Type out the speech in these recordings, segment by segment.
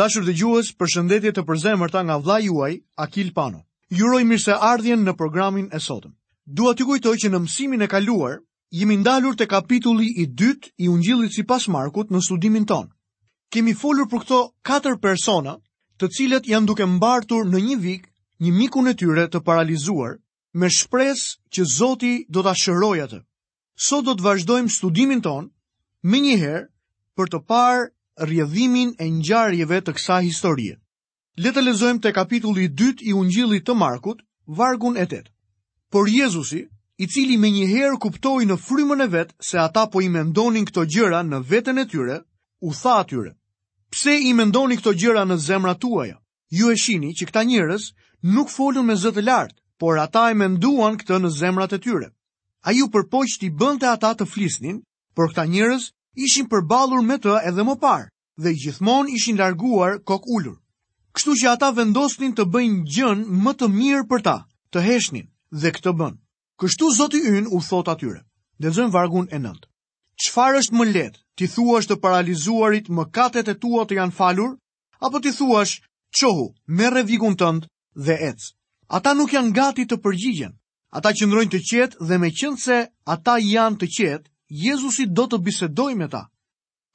Dashur dëgjues, përshëndetje të përzemërta nga vëllai juaj Akil Pano. Ju uroj mirëseardhjen në programin e sotëm. Dua t'ju kujtoj që në mësimin e kaluar jemi ndalur te kapitulli i dytë i Ungjillit sipas Markut në studimin tonë. Kemi folur për këto katër persona, të cilët janë duke mbartur në një vig një mikun e tyre të paralizuar, me shpresë që Zoti do ta shërojë atë. Sot do të vazhdojmë studimin tonë menjëherë për të parë rrjedhimin e ngjarjeve të kësaj historie. Le të lexojmë te kapitulli 2 i ungjillit të Markut, vargun e 8. Por Jezusi, i cili menjëherë kuptoi në frymën e vet se ata po i mendonin këto gjëra në veten e tyre, u tha atyre, pse i mendoni këto gjëra në zemrat tuaja? Ju e shihni që këta njerëz nuk folën me zë të lartë, por ata e menduan këtë në zemrat e tyre. Ai u përpoq t'i bënte ata të flisnin, por këta njerëz ishin përballur me të edhe më parë dhe gjithmonë ishin larguar kokulur. Kështu që ata vendosnin të bëjnë gjënë më të mirë për ta, të heshtnin dhe këtë bënë. Kështu Zoti ynë u thotë atyre. Lexojmë vargun e nëntë. Çfarë është më lehtë, t'i thuash të paralizuarit mëkatet e tua të janë falur, Apo t'i thuash, çohu, merre vigun tënd dhe ec. Ata nuk janë gati të përgjigjen. Ata qëndrojnë të qetë dhe meqenëse ata janë të qetë, Jezusi do të bisedojë me ta.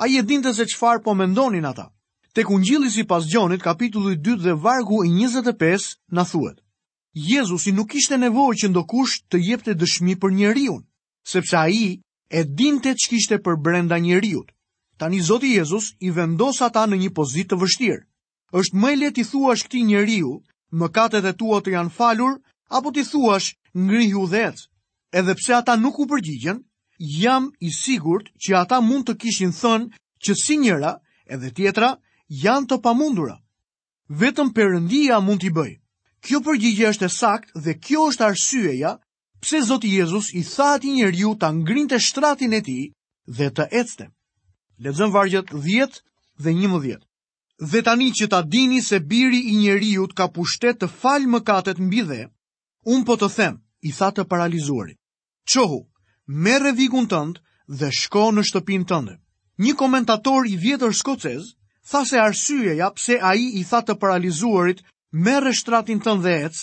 Ai e dinte se çfarë po mendonin ata. Tek ungjilli sipas Gjonit, kapitulli 2 dhe vargu i 25, na thuhet. Jezusi nuk kishte nevojë që ndokush të jepte dëshmi për njeriun. sepse ai e dinte ç'kishte përbrenda njeriut. Tani Zoti Jezus i vendos ata në një pozitë të vështirë. Është më e lehtë t'i thuash këtij njeriu, mëkatet e tua të janë falur, apo t'i thuash ngrihu dhe ec. Edhe pse ata nuk u përgjigjen, jam i sigurt që ata mund të kishin thënë që si njëra edhe tjetra janë të pamundura. Vetëm përëndia mund t'i bëjë. Kjo përgjigje është e saktë dhe kjo është arsyeja pse Zoti Jezus i tha atij njeriu ta ngrinte shtratin e tij dhe të ecte. Lexojmë vargjet 10 dhe 11. Dhe tani që ta dini se biri i njeriut ka pushtet të falë mëkatet mbi dhe, unë po të them, i tha të paralizuarit. Çohu, merre vigun tënd dhe shko në shtëpinë tënde. Një komentator i vjetër skocez tha se arsyeja pse ai i tha të paralizuarit merre shtratin tënd dhe ec,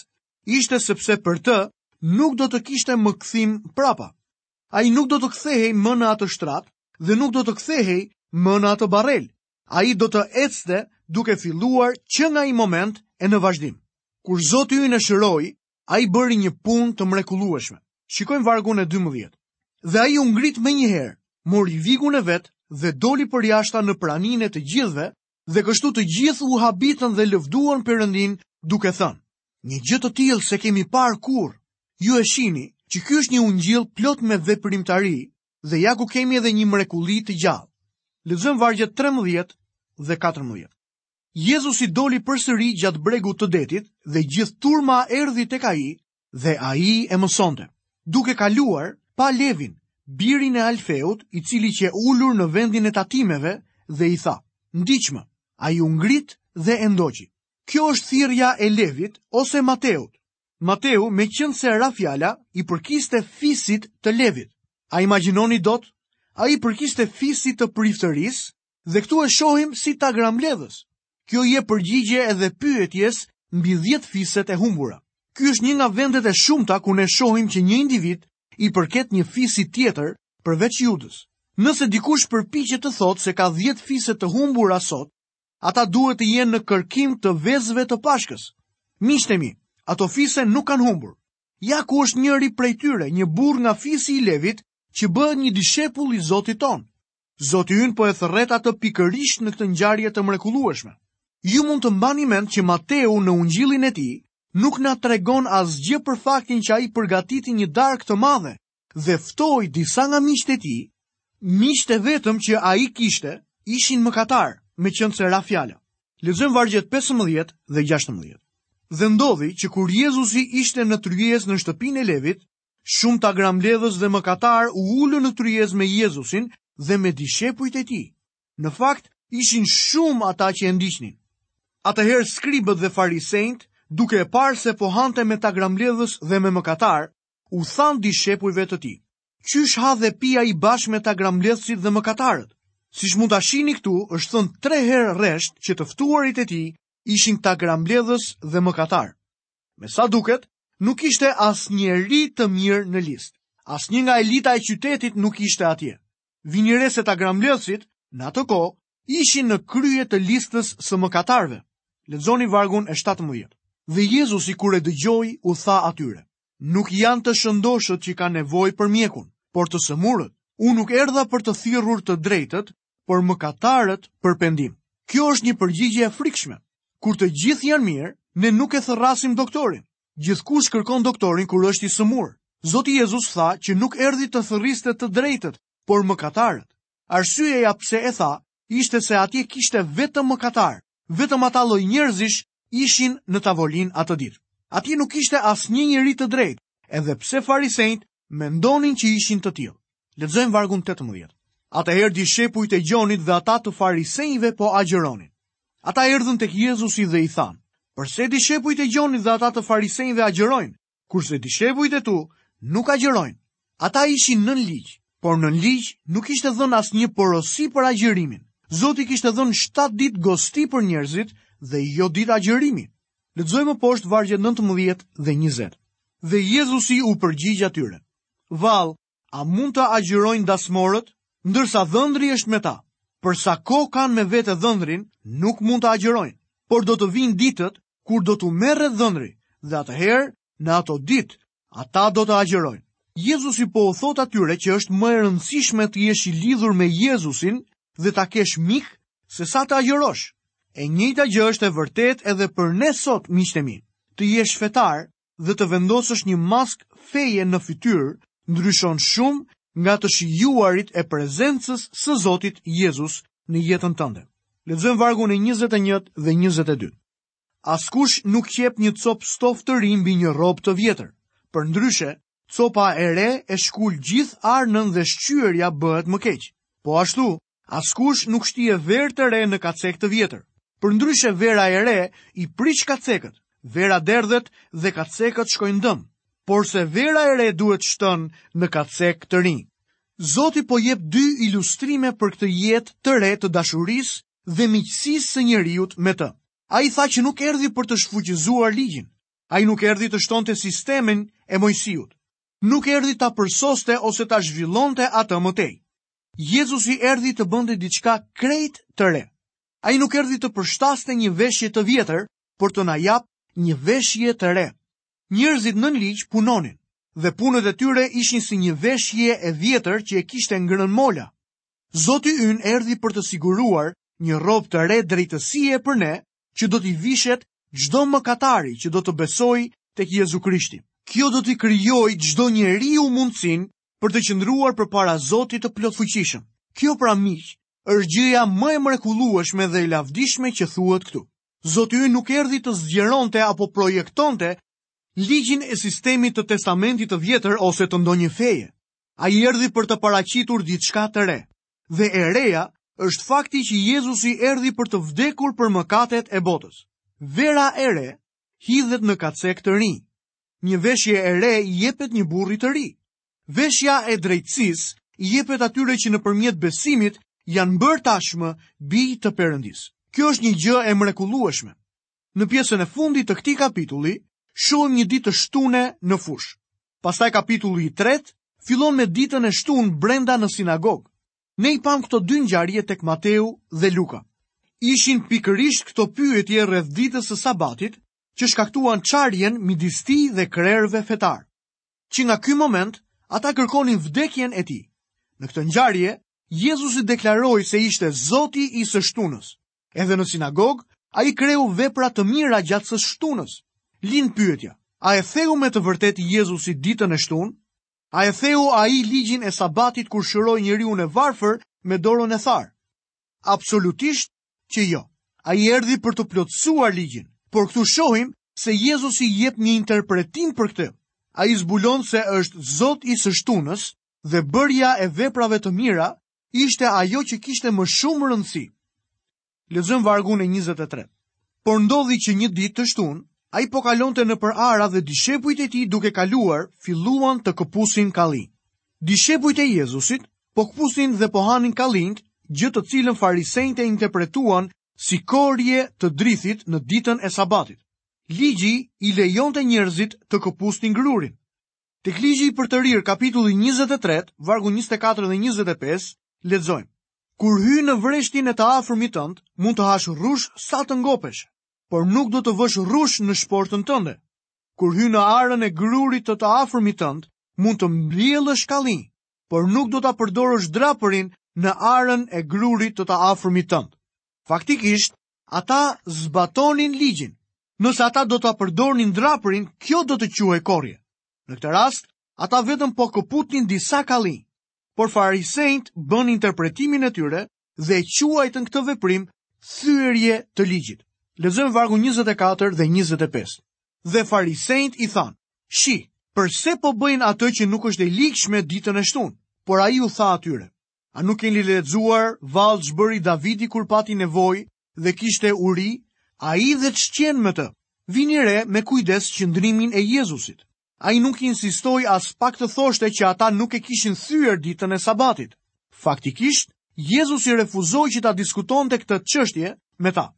ishte sepse për të nuk do të kishte më kthim prapa. Ai nuk do të kthehej më në atë shtrat dhe nuk do të kthehej më në atë barelë. Ai do të ecte duke filluar që nga ai moment e në vazhdim. Kur Zoti ynë e shëroi, ai bëri një punë të mrekullueshme. Shikojmë vargun e 12. Dhe ai u ngrit menjëherë, mori vigun e vet dhe doli përjashta në praninë e të gjithëve Dhe kështu të gjithë u habitën dhe lëvduan Perëndinë duke thënë: Një gjë të tillë s'e kemi parë kurrë. Ju e shihni që ky është një ungjill plot me veprimtari dhe ja ku kemi edhe një mrekulli të gjallë. Lexojmë vargjet 13 dhe 14. Jezusi doli përsëri gjatë bregut të detit dhe gjithë turma erdhi tek ai dhe ai e mësonte. Duke kaluar, pa Levin, birin e Alfeut, i cili qe ulur në vendin e tatimeve dhe i tha, ndiqmë, ai u ngrit dhe e ndoqi. Kjo është thirrja e Levit ose Mateut. Mateu meqenëse ra fjala i përkiste fisit të Levit. A imagjinoni dot? Ai i përkiste fisit të priftërisë Dhe këtu e shohim si tagrambledhës. Kjo i jep përgjigje edhe pyetjes mbi 10 fiset e humbura. Ky është një nga vendet e shumta ku ne shohim që një individ i përket një fisi tjetër përveç Judës. Nëse dikush përpiqet të thotë se ka 10 fise të humbura sot, ata duhet të jenë në kërkim të vezëve të Pashkës. Miqtë mi, ato fise nuk kanë humbur. Ja ku është njëri prej tyre, një burrë nga fisi i Levit, që bëhet një dishepull i Zotit tonë. Zoti ynë po e thërret atë pikërisht në këtë ngjarje të mrekullueshme. Ju mund të mbani mend që Mateu në Ungjillin e tij nuk na tregon asgjë për faktin që ai përgatiti një darkë të madhe dhe ftoi disa nga miqtë e tij, miqtë e vetëm që ai kishte ishin mëkatarë, meqenëse ra fjala. Lexojmë vargjet 15 dhe 16. Dhe ndodhi që kur Jezusi ishte në tryezë në shtëpinë e Levit, Shumë tagrambledhës dhe mëkatarë u ulën në tryezë me Jezusin dhe me dishepujt e tij. Në fakt, ishin shumë ata që e ndiqnin. Atëherë skribët dhe farisenjtë, duke e parë se po hante me tagrambledhës dhe me mëkatarë, u thanë dishepujve të tij. Qysh ha dhe pi ai bashkë me tagrambledhësit dhe mëkatarët? Siç mund ta shihni këtu, është thënë tre herë rresht që të ftuarit e tij ishin tagrambledhës dhe mëkatarë. Me sa duket, nuk kishte asnjeri të mirë në listë. Asnjë nga elita e qytetit nuk ishte atje. Vini re se tagrambledhësit, në atë kohë, ishin në krye të listës së mëkatarëve. Lexojmë vargun e 17. Dhe Jezusi kur e dëgjoj u tha atyre, nuk janë të shëndoshët që kanë nevojë për mjekun, por të sëmurët. Unë nuk erdha për të thirrur të drejtët, por mëkatarët për pendim. Kjo është një përgjigje e frikshme. Kur të gjithë janë mirë, ne nuk e thërrasim doktorin. Gjithkush kërkon doktorin kur është i sëmurë. Zoti Jezus tha që nuk erdhi të thërriste të drejtët, por mëkatarët. Arsyeja pse e tha ishte se atje kishte vetëm mëkatarë. vetëm ata lloj njerëzish ishin në tavolinë atë ditë. Atje nuk ishte asnjë njeri i drejtë, edhe pse farisenjtë mendonin që ishin të tillë. Lexojmë vargun 18. Atëherë dishepujt e Gjonit dhe ata të farisenjve po agjëronin. Ata erdhën tek Jezusi dhe i thanë, përse dishepujt e Gjonit dhe ata të farisenjve agjërojnë, Kurse dishepujt e tu nuk agjërojnë. Ata ishin nën ligj, por nën ligj nuk ishte dhënë asnjë porosi për agjërimin. Zoti kishte dhënë 7 ditë gosti për njerëzit dhe jo ditë agjërimi. Lexojmë poshtë vargjet 19 dhe 20. Dhe Jezusi u përgjigj atyre. Vallë, A mund të agjërojnë dasmorët, ndërsa dhëndri është me ta? Për sa kohë kanë me vete dhëndrin, nuk mund të agjërojnë, por do të vijnë ditët kur do t'u merret dhëndri, dhe atëherë, në ato ditë, ata do të agjërojnë. Jezusi po u thotë atyre që është më e rëndësishme të jesh i lidhur me Jezusin dhe ta kesh mik sesa të agjërosh. E njëjta gjë është e vërtetë edhe për ne sot miqtë e mi. Të jesh fetar dhe të vendosësh një maskë feje në fytyrë ndryshon shumë nga të shijuarit e prezencës së Zotit Jezus në jetën tënde. Lexojmë vargun e 21 dhe 22. Askush nuk qep një copë stof të ri mbi një rrobë të vjetër. Përndryshe, copa e re e shkul gjithë arnën dhe shqyerja bëhet më keq. Po ashtu, Askush nuk shtie verë të re në kacekë të vjetër. Përndryshe vera e re i prish kacekët, vera derdhet dhe kacekët shkojnë dëm, porse vera e re duhet shtënë në kacekë të rinj. Zoti po jep dy ilustrime për këtë jetë të re të dashurisë dhe miqësisë së njeriut me të. Ai tha që nuk erdhi për të shfuqizuar ligjin. Ai nuk erdhi të shtonte sistemin e Moisiut. Nuk erdhi ta përsoste ose ta zhvillonte atë më tej. Jezusi erdhi të bënte diçka krejt të re. Ai nuk erdhi të përshtaste një veshje të vjetër, por të na japë një veshje të re. Njerëzit nën ligj punonin dhe punët e tyre ishin si një veshje e vjetër që e kishte ngrënë mola. Zoti ynë erdhi për të siguruar një rrobë të re drejtësie për ne, që do t'i vishet çdo mëkatari që do të besojë tek Jezu Krishti. Kjo do t'i krijojë çdo njeriu mundësinë për të qëndruar përpara Zotit të Plotfuqishëm. Kjo pra miq, është gjëja më e mrekullueshme dhe e lavdishme që thuhet këtu. Zoti ynë nuk erdhi të zgjeronte apo projektonte ligjin e sistemit të testamentit të vjetër ose të ndonjë feje. Ai erdhi për të paraqitur diçka të re. Dhe e reja është fakti që Jezusi erdhi për të vdekur për mëkatet e botës. Vera e re hidhet në kacekë të rinj. Një veshje e re i jepet një burri të ri. Veshja e drejtësisë i jepet atyre që nëpërmjet besimit janë bërë tashmë bij të Perëndisë. Kjo është një gjë e mrekullueshme. Në pjesën e fundit të këtij kapitulli, shohim një ditë të shtune në fushë. Pastaj kapitulli i tretë fillon me ditën e shtunë brenda në sinagogë. Ne i pamë këto dy ngjarje tek Mateu dhe Luka. Ishin pikërisht këto pyetje rreth ditës së Sabatit që shkaktuan çarjen midis tij dhe krerëve fetarë. Që nga ky moment ata kërkonin vdekjen e tij. Në këtë ngjarje, Jezusi deklaroi se ishte Zoti i së shtunës. Edhe në sinagogë, ai kreu vepra të mira gjatë së shtunës. Lind pyetja, a e theu me të vërtetë Jezusi ditën e shtunë? A e theu ai ligjin e sabatit kur shëroi njeriun e varfër me dorën e tharë? Absolutisht që jo. Ai erdhi për të plotësuar ligjin. Por këtu shohim se Jezusi jep një interpretim për këtë. Ai zbulon se është Zot i së shtunës dhe bërja e veprave të mira ishte ajo që kishte më shumë rëndësi. Lexojmë vargun e 23. Por ndodhi që një ditë të shtunë, ai po kalonte nëpër ara dhe dishepujt e tij duke kaluar, filluan të këpusin kallinj. Dishepujt e Jezusit po këpusnin dhe po hanin kallinjtë, gjë të cilën farisenjtë e interpretuan si korrje të drithit në ditën e Sabatit. Ligji i lejonte njerëzit të këpusnin grurin. Tek Ligji i Përtërirë, kapitulli 23, vargu 24 dhe 25, lexojmë: Kur hyn në vreshtin e të afërmit tënd, mund të hash rrush sa të ngopesh, por nuk do të vësh rrush në shportën tënde. Kur hyn në arën e grurit të të afërmit tënd, mund të mbledhësh kallinj, por nuk do ta përdorësh drapërin në arën e grurit të të afërmit tënd. Faktikisht, ata zbatonin ligjin. Nëse ata do ta përdornin drapërin, kjo do të quhej korrje. Në këtë rast, ata vetëm po këputnin disa kallinj. Por farisenjtë bënë interpretimin e tyre dhe e quajtën këtë veprim thyerje të ligjit. Lexojmë vargu 24 dhe 25. Dhe farisenjtë i thanë, shih, përse po bëjnë atë që nuk është e ligjshme ditën e shtunë? Por ai u tha atyre, a nuk keni lexuar vallë ç'bëri Davidi kur pati nevojë dhe kishte uri, ai dhe ç'qenë me të? Vini re me kujdes qëndrimin e Jezusit. Ai nuk insistoi aspak të thoshte që ata nuk e kishin thyer ditën e Sabatit. Faktikisht, Jezusi refuzoi që ta diskutonte këtë çështje me ta.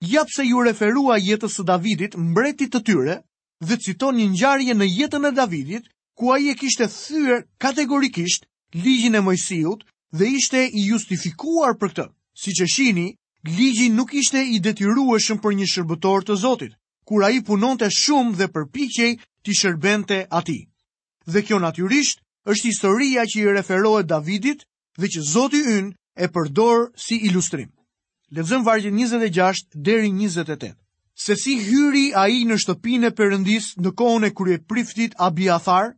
Ja pse iu referua jetës së Davidit, mbretit të tyre, dhe citon një ngjarje në jetën e Davidit, ku ai e kishte thyer kategorikisht Ligjin e Moisiut dhe ishte i justifikuar për këtë. Siç e shihni, Ligji nuk ishte i detyrueshëm për një shërbëtor të Zotit. kur ai punonte shumë dhe përpiqej t'i shërbente atij. Dhe kjo natyrisht është historia që i referohet Davidit dhe që Zoti ynë e përdor si ilustrim. Lexojmë vargjet 26 deri 28. Se si hyri ai në shtëpinë e Perëndisë në kohën e kryepriftit Abiathar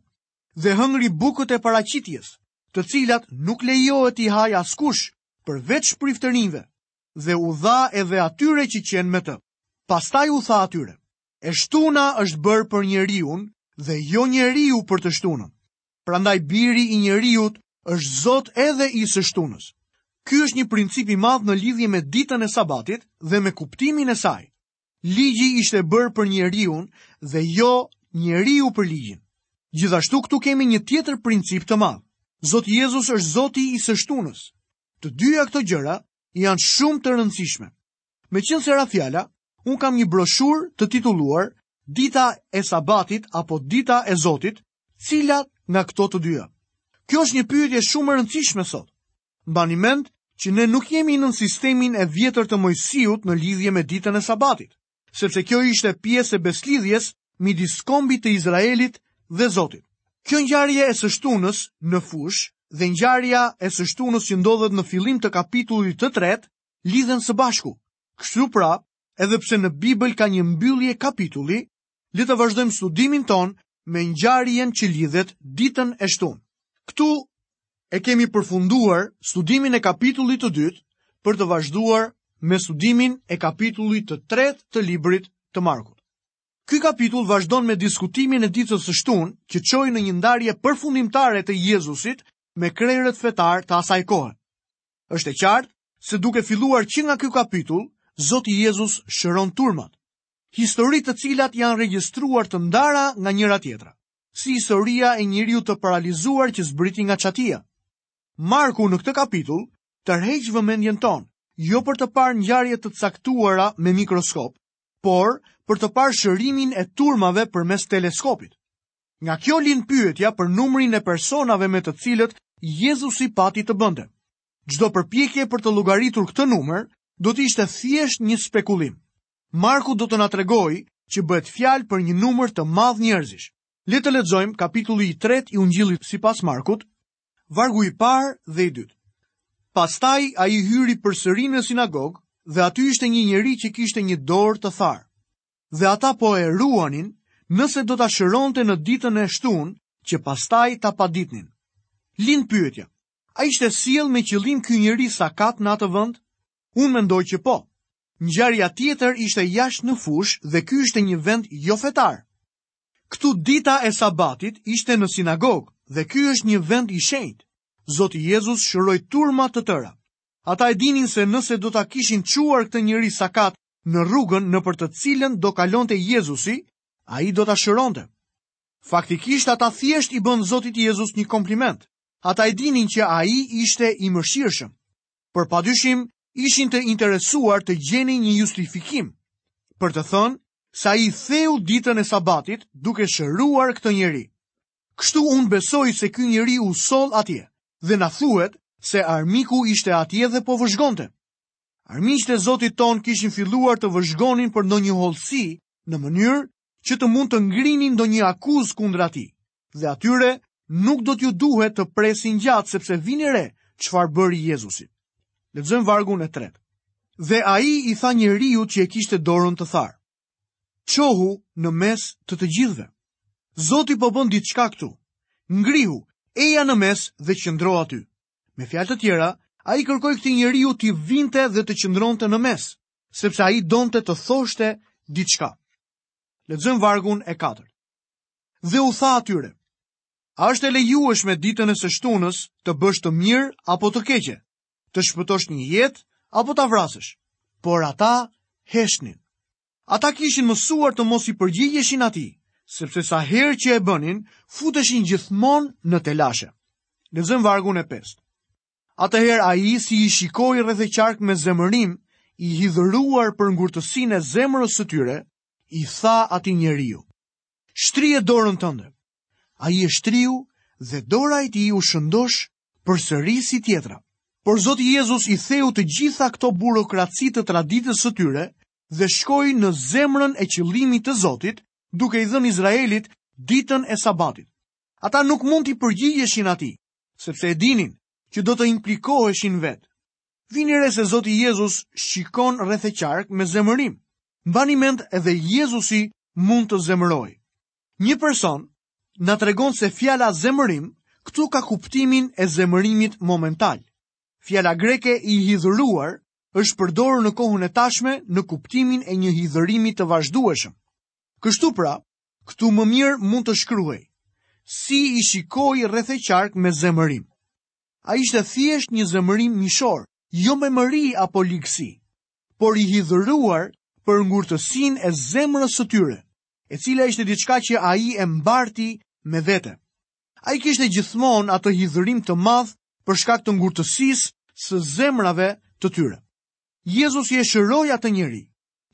dhe hëngri bukët e paraqitjes, të cilat nuk lejohet t'i hajë askush përveç priftërinjve, dhe u dha edhe atyre që qenë me të. Pastaj u tha atyre, e shtuna është bërë për njeriun dhe jo njeriu për të shtunën. Prandaj biri i njeriut është zot edhe i së shtunës. Ky është një princip i madh në lidhje me ditën e sabatit dhe me kuptimin e saj. Ligji ishte bërë për njeriun dhe jo njeriu për ligjin. Gjithashtu këtu kemi një tjetër princip të madh. Zoti Jezus është Zoti i së shtunës. Të dyja këto gjëra janë shumë të rëndësishme. Meqenëse ra fjala, unë kam një broshurë të titulluar Dita e Sabatit apo Dita e Zotit, cilat nga këto të dyja. Kjo është një pyetje shumë e rëndësishme sot. Mbani mend që ne nuk jemi nën sistemin e vjetër të Moisiut në lidhje me ditën e Sabatit. sepse kjo ishte pjesë e besëlidhjes midis kombit të Izraelit dhe Zotit. Kjo ngjarje e së shtunës në fushë dhe ngjarja e së shtunës që ndodhet në fillim të kapitullit të tretë lidhen së bashku. Kështu pra, edhe pse në Bibël ka një mbyllje kapitulli, le të vazhdojmë studimin tonë me ngjarjen që lidhet ditën e shtunë. Këtu e kemi përfunduar studimin e kapitullit të dytë për të vazhduar me studimin e kapitullit të tretë të librit të Markut. Ky kapitull vazhdon me diskutimin e ditës së shtunë që çoi në një ndarje përfundimtare të Jezusit me krerët fetarë të asaj kohe. Është e qartë se duke filluar që nga ky kapitull, Zoti Jezus shëron turmat, histori të cilat janë regjistruar të ndara nga njëra-tjetra. si historia e njeriut të paralizuar që zbriti nga çatia. Marku në këtë kapitull tërheq vëmendjen tonë, jo për të parë ngjarje të caktuara me mikroskop, por për të parë shërimin e turmave përmes teleskopit. Nga kjo lind pyetja për numrin e personave me të cilët Jezusi pati të bënte. Çdo përpjekje për të llogaritur këtë numër do të ishte thjesht një spekulim. Marku do të na tregojë që bëhet fjalë për një numër të madh njerëzish. Le të lexojmë kapitulli i 3 i Ungjillit sipas Markut, vargu i parë dhe i dytë. Pastaj ai hyri përsëri në sinagogë dhe aty ishte një njeri që kishte një dorë të tharë. Dhe ata po e ruanin nëse do ta shëronte në ditën e shtunë që pastaj ta paditnin. Lind pyetja. A ishte sjellë me qëllim ky njeri sakat në atë vend? Unë mendoj që po. Ngjarja tjetër ishte jashtë në fushë dhe ky ishte një vend jo fetar. Këtu dita e Sabatit ishte në sinagogë dhe ky është një vend i shenjtë. Zoti Jezus shëroi turma të tëra. Ata e dinin se nëse do ta kishin çuar këtë njeri sakat në rrugën nëpër të cilën do kalonte Jezusi, ai do ta shëronte. Faktikisht ata thjesht i bënë Zotit Jezus një kompliment. Ata e dinin që ai ishte i mëshirshëm. por pa dyshim ishin të interesuar të gjenin një justifikim, për të thënë se ai theu ditën e sabatit duke shëruar këtë njeri. Kështu unë besoj se ky njeri u soll atje dhe na thuhet se armiku ishte atje dhe po vëzhgonte. Armiqët e Zotit tonë kishin filluar të vëzhgonin për ndonjë hollësi në mënyrë që të mund të ngrinin ndonjë akuzë kundër atij. Dhe atyre nuk do t'u duhet të presin gjatë sepse vini re çfarë bëri Jezusi. Lexojmë vargun e tretë. Dhe ai i tha njeriut që e kishte dorën të tharë. Çohu në mes të të gjithëve. Zoti po bën diçka këtu. Ngrihu, eja në mes dhe qëndro aty. Me fjalë të tjera, ai kërkoi këtij njeriu të vinte dhe të qëndronte në mes, sepse ai donte të thoshte diçka. Lexojmë vargun e katërt. Dhe u tha atyre, a është e lejueshme ditën e së shtunës të bësh të mirë apo të keqe, të shpëtosh një jetë apo ta vrasësh, por ata heshnin. Ata kishin mësuar të mos i përgjigjeshin atij, sepse sa herë që e bënin, futeshin gjithmonë në telashe. Lexojmë vargun e pestë. Atëherë ai si i shikoi rreth e qark me zemërim, i hidhëruar për ngurtësinë e zemrës së tyre, i tha atij njeriu, Shtrije dorën tënde. Ai e shtriu dhe dora e tij iu shëndosh përsëri si tjetra. Por Zoti Jezus i theu të gjitha këto burokraci të traditës së tyre dhe shkoi në zemrën e qëllimit të Zotit, duke i dhënë Izraelit ditën e Sabatit. Ata nuk mund t'i përgjigjeshin atij, sepse e dinin që do të implikoheshin vetë. Vini re se Zoti Jezus shikon rreth e qark me zemërim. Mbani mend edhe Jezusi mund të zemërohej. Një person na tregon se fjala zemërim këtu ka kuptimin e zemërimit momental. Fjala greke i hidhëruar është përdorur në kohën e tashme në kuptimin e një hidhërimi të vazhdueshëm. Kështu pra, Këtu më mirë mund të shkruhej, si i shikoi rreth e qark me zemërim. Ai ishte thjesht një zemërim mishor, jo me mëri apo ligësi, por i hidhëruar për ngurtësinë e zemrës së tyre, e cila ishte diçka që ai e mbarti me vete. Ai kishte gjithmonë atë hidhërim të madh për shkak të ngurtësisë së zemrave të tyre. Jezusi e shëroi atë njeri,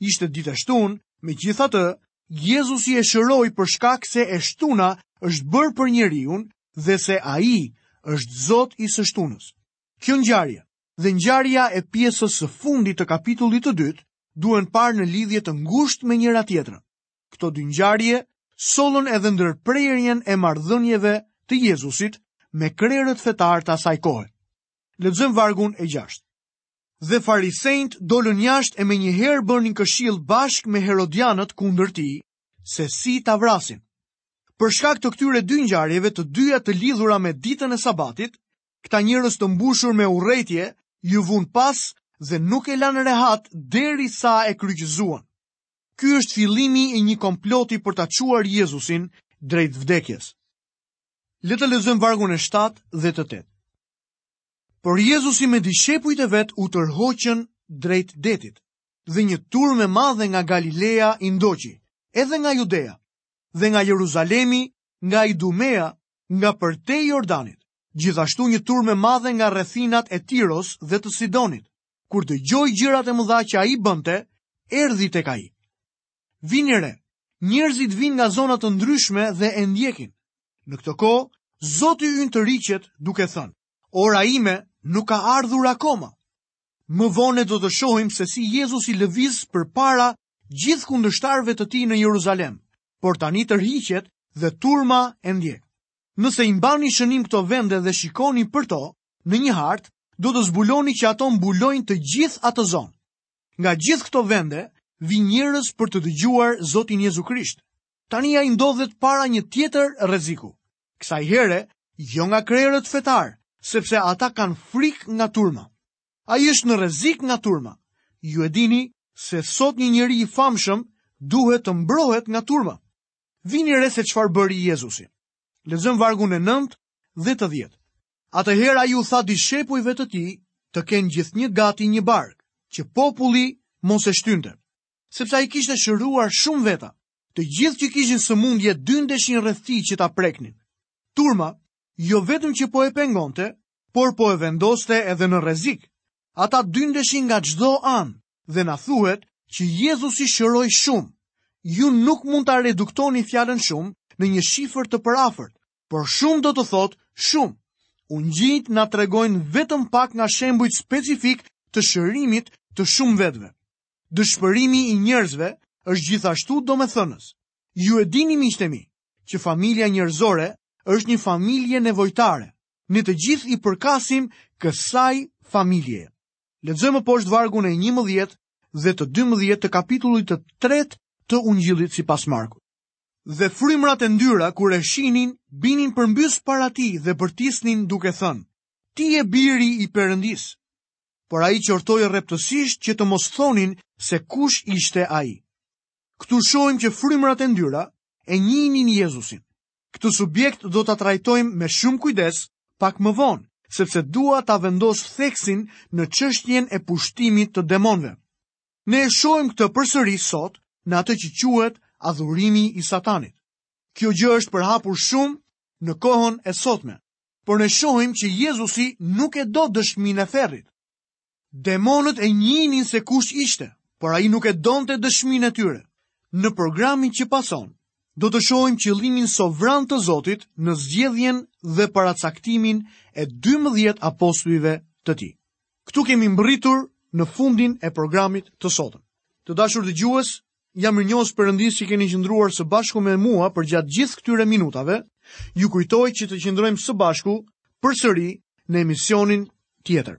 Ishte ditë e shtunë, megjithatë, Jezusi e shëroi për shkak se e shtuna është bërë për njeriun dhe se ai është zot i së shtunës. Kjo ngjarje dhe ngjarja e pjesës së fundit të kapitullit të dytë duhen parë në lidhje të ngushtë me njëra-tjetrën. Këto dy ngjarje sollën edhe ndërprerjen e marrëdhënieve të Jezusit me krerët fetarë të asaj kohë. Lexojmë vargun e gjashtë. Dhe farisenjtë dolën jashtë e menjëherë bënin këshillë bashkë me herodianët kundër tij, se si ta vrasin. Për shkak të këtyre dy ngjarjeve të dyja të lidhura me ditën e Sabatit, këta njerëz të mbushur me urrejtje iu vunë pas dhe nuk e lanë rehat derisa e kryqëzuan. Ky është fillimi i një komploti për ta çuar Jezusin drejt vdekjes. Le të lexojmë vargun e 7 dhe të 8. Por Jezusi me dishepujt e vet u tërhoqën drejt detit, dhe një turmë e madhe nga Galilea i ndoqi, edhe nga Judea, dhe nga Jeruzalemi, nga Idumea, nga përtej Jordanit, gjithashtu një turmë e madhe nga rrethinat e Tiros dhe të Sidonit. Kur dëgjoi gjërat e mëdha që ai bënte, erdhi tek ai. Vini re, njerëzit vijnë nga zona të ndryshme dhe e ndjekin. Në këtë kohë, Zoti ynë tërhiqet duke thënë, ora ime nuk ka ardhur akoma. Më vonë do të shohim se si Jezusi lëviz përpara gjithë kundërshtarëve të tij në Jeruzalem, por tani tërhiqet dhe turma e ndjek. Nëse i mbani shënim këto vende dhe shikoni për to, në një hartë, do të zbuloni që ato mbulojnë të gjithë atë zonë. Nga gjithë këto vende vijnë njerëz për të dëgjuar Zotin Jezu Krisht. Tani ai ndodhet para një tjetër rreziku. Kësaj here jo nga krerët fetarë, sepse ata kanë frikë nga turma. Ai është në rrezik nga turma. Ju e dini se sot një njeri i famshëm duhet të mbrohet nga turma. Vini re se çfarë bëri Jezusi. Lexojmë vargun e 9 dhe të 10. Atëherë ai u tha dishepujve të tij të kenë gjithnjë gati një barkë, që populli mos e shtynte, sepse ai kishte shëruar shumë veta. Të gjithë që kishin sëmundje dyndeshin rreth tij që ta preknin. Turma jo vetëm që po e pengonte, por po e vendoste edhe në rrezik. Ata dyndeshin nga çdo anë dhe na thuhet që Jezusi shëroi shumë. Ju nuk mund ta reduktoni fjalën shumë në një shifër të përafërt, por shumë do të thotë shumë. Ungjijtë na tregojnë vetëm pak nga shembujt specifik të shërimit të shumë vetëve. Dëshpërimi i njerëzve është gjithashtu domethënës. Ju e dini miqtë e mi, që familja njerëzore është një familje nevojtare. Ne të gjithë i përkasim kësaj familjeje. Lexojmë më poshtë vargun e 11 dhe të 12 të kapitullit të 3 të Ungjillit sipas Markut. Dhe frymrat e ndyra kur e shihnin binin përmbys para tij dhe bërtisnin duke thënë: Ti je biri i Perëndisë. Por ai i qortoi rreptësisht që të mos thonin se kush ishte ai. Këtu shohim që frymrat e ndyra e njihnin Jezusin. Këtë subjekt do ta trajtojmë me shumë kujdes pak më vonë, sepse dua ta vendos theksin në çështjen e pushtimit të demonëve. Ne e shohim këtë përsëri sot në atë që quhet adhurimi i Satanit. Kjo gjë është përhapur shumë në kohën e sotme, por ne shohim që Jezusi nuk e do dëshminë e ferrit. Demonët e njihnin se kush ishte, por ai nuk e donte dëshminë e tyre. Në programin që pason, do të shohim qëllimin sovran të Zotit në zgjedhjen dhe paracaktimin e 12 apostujve të tij. Këtu kemi mbërritur në fundin e programit të sotëm. Të dashur dëgjues, jam mirënjohës Perëndisë që keni qëndruar së bashku me mua përgjatë gjithë këtyre minutave. Ju kujtoj që të qëndrojmë së bashku përsëri në emisionin tjetër.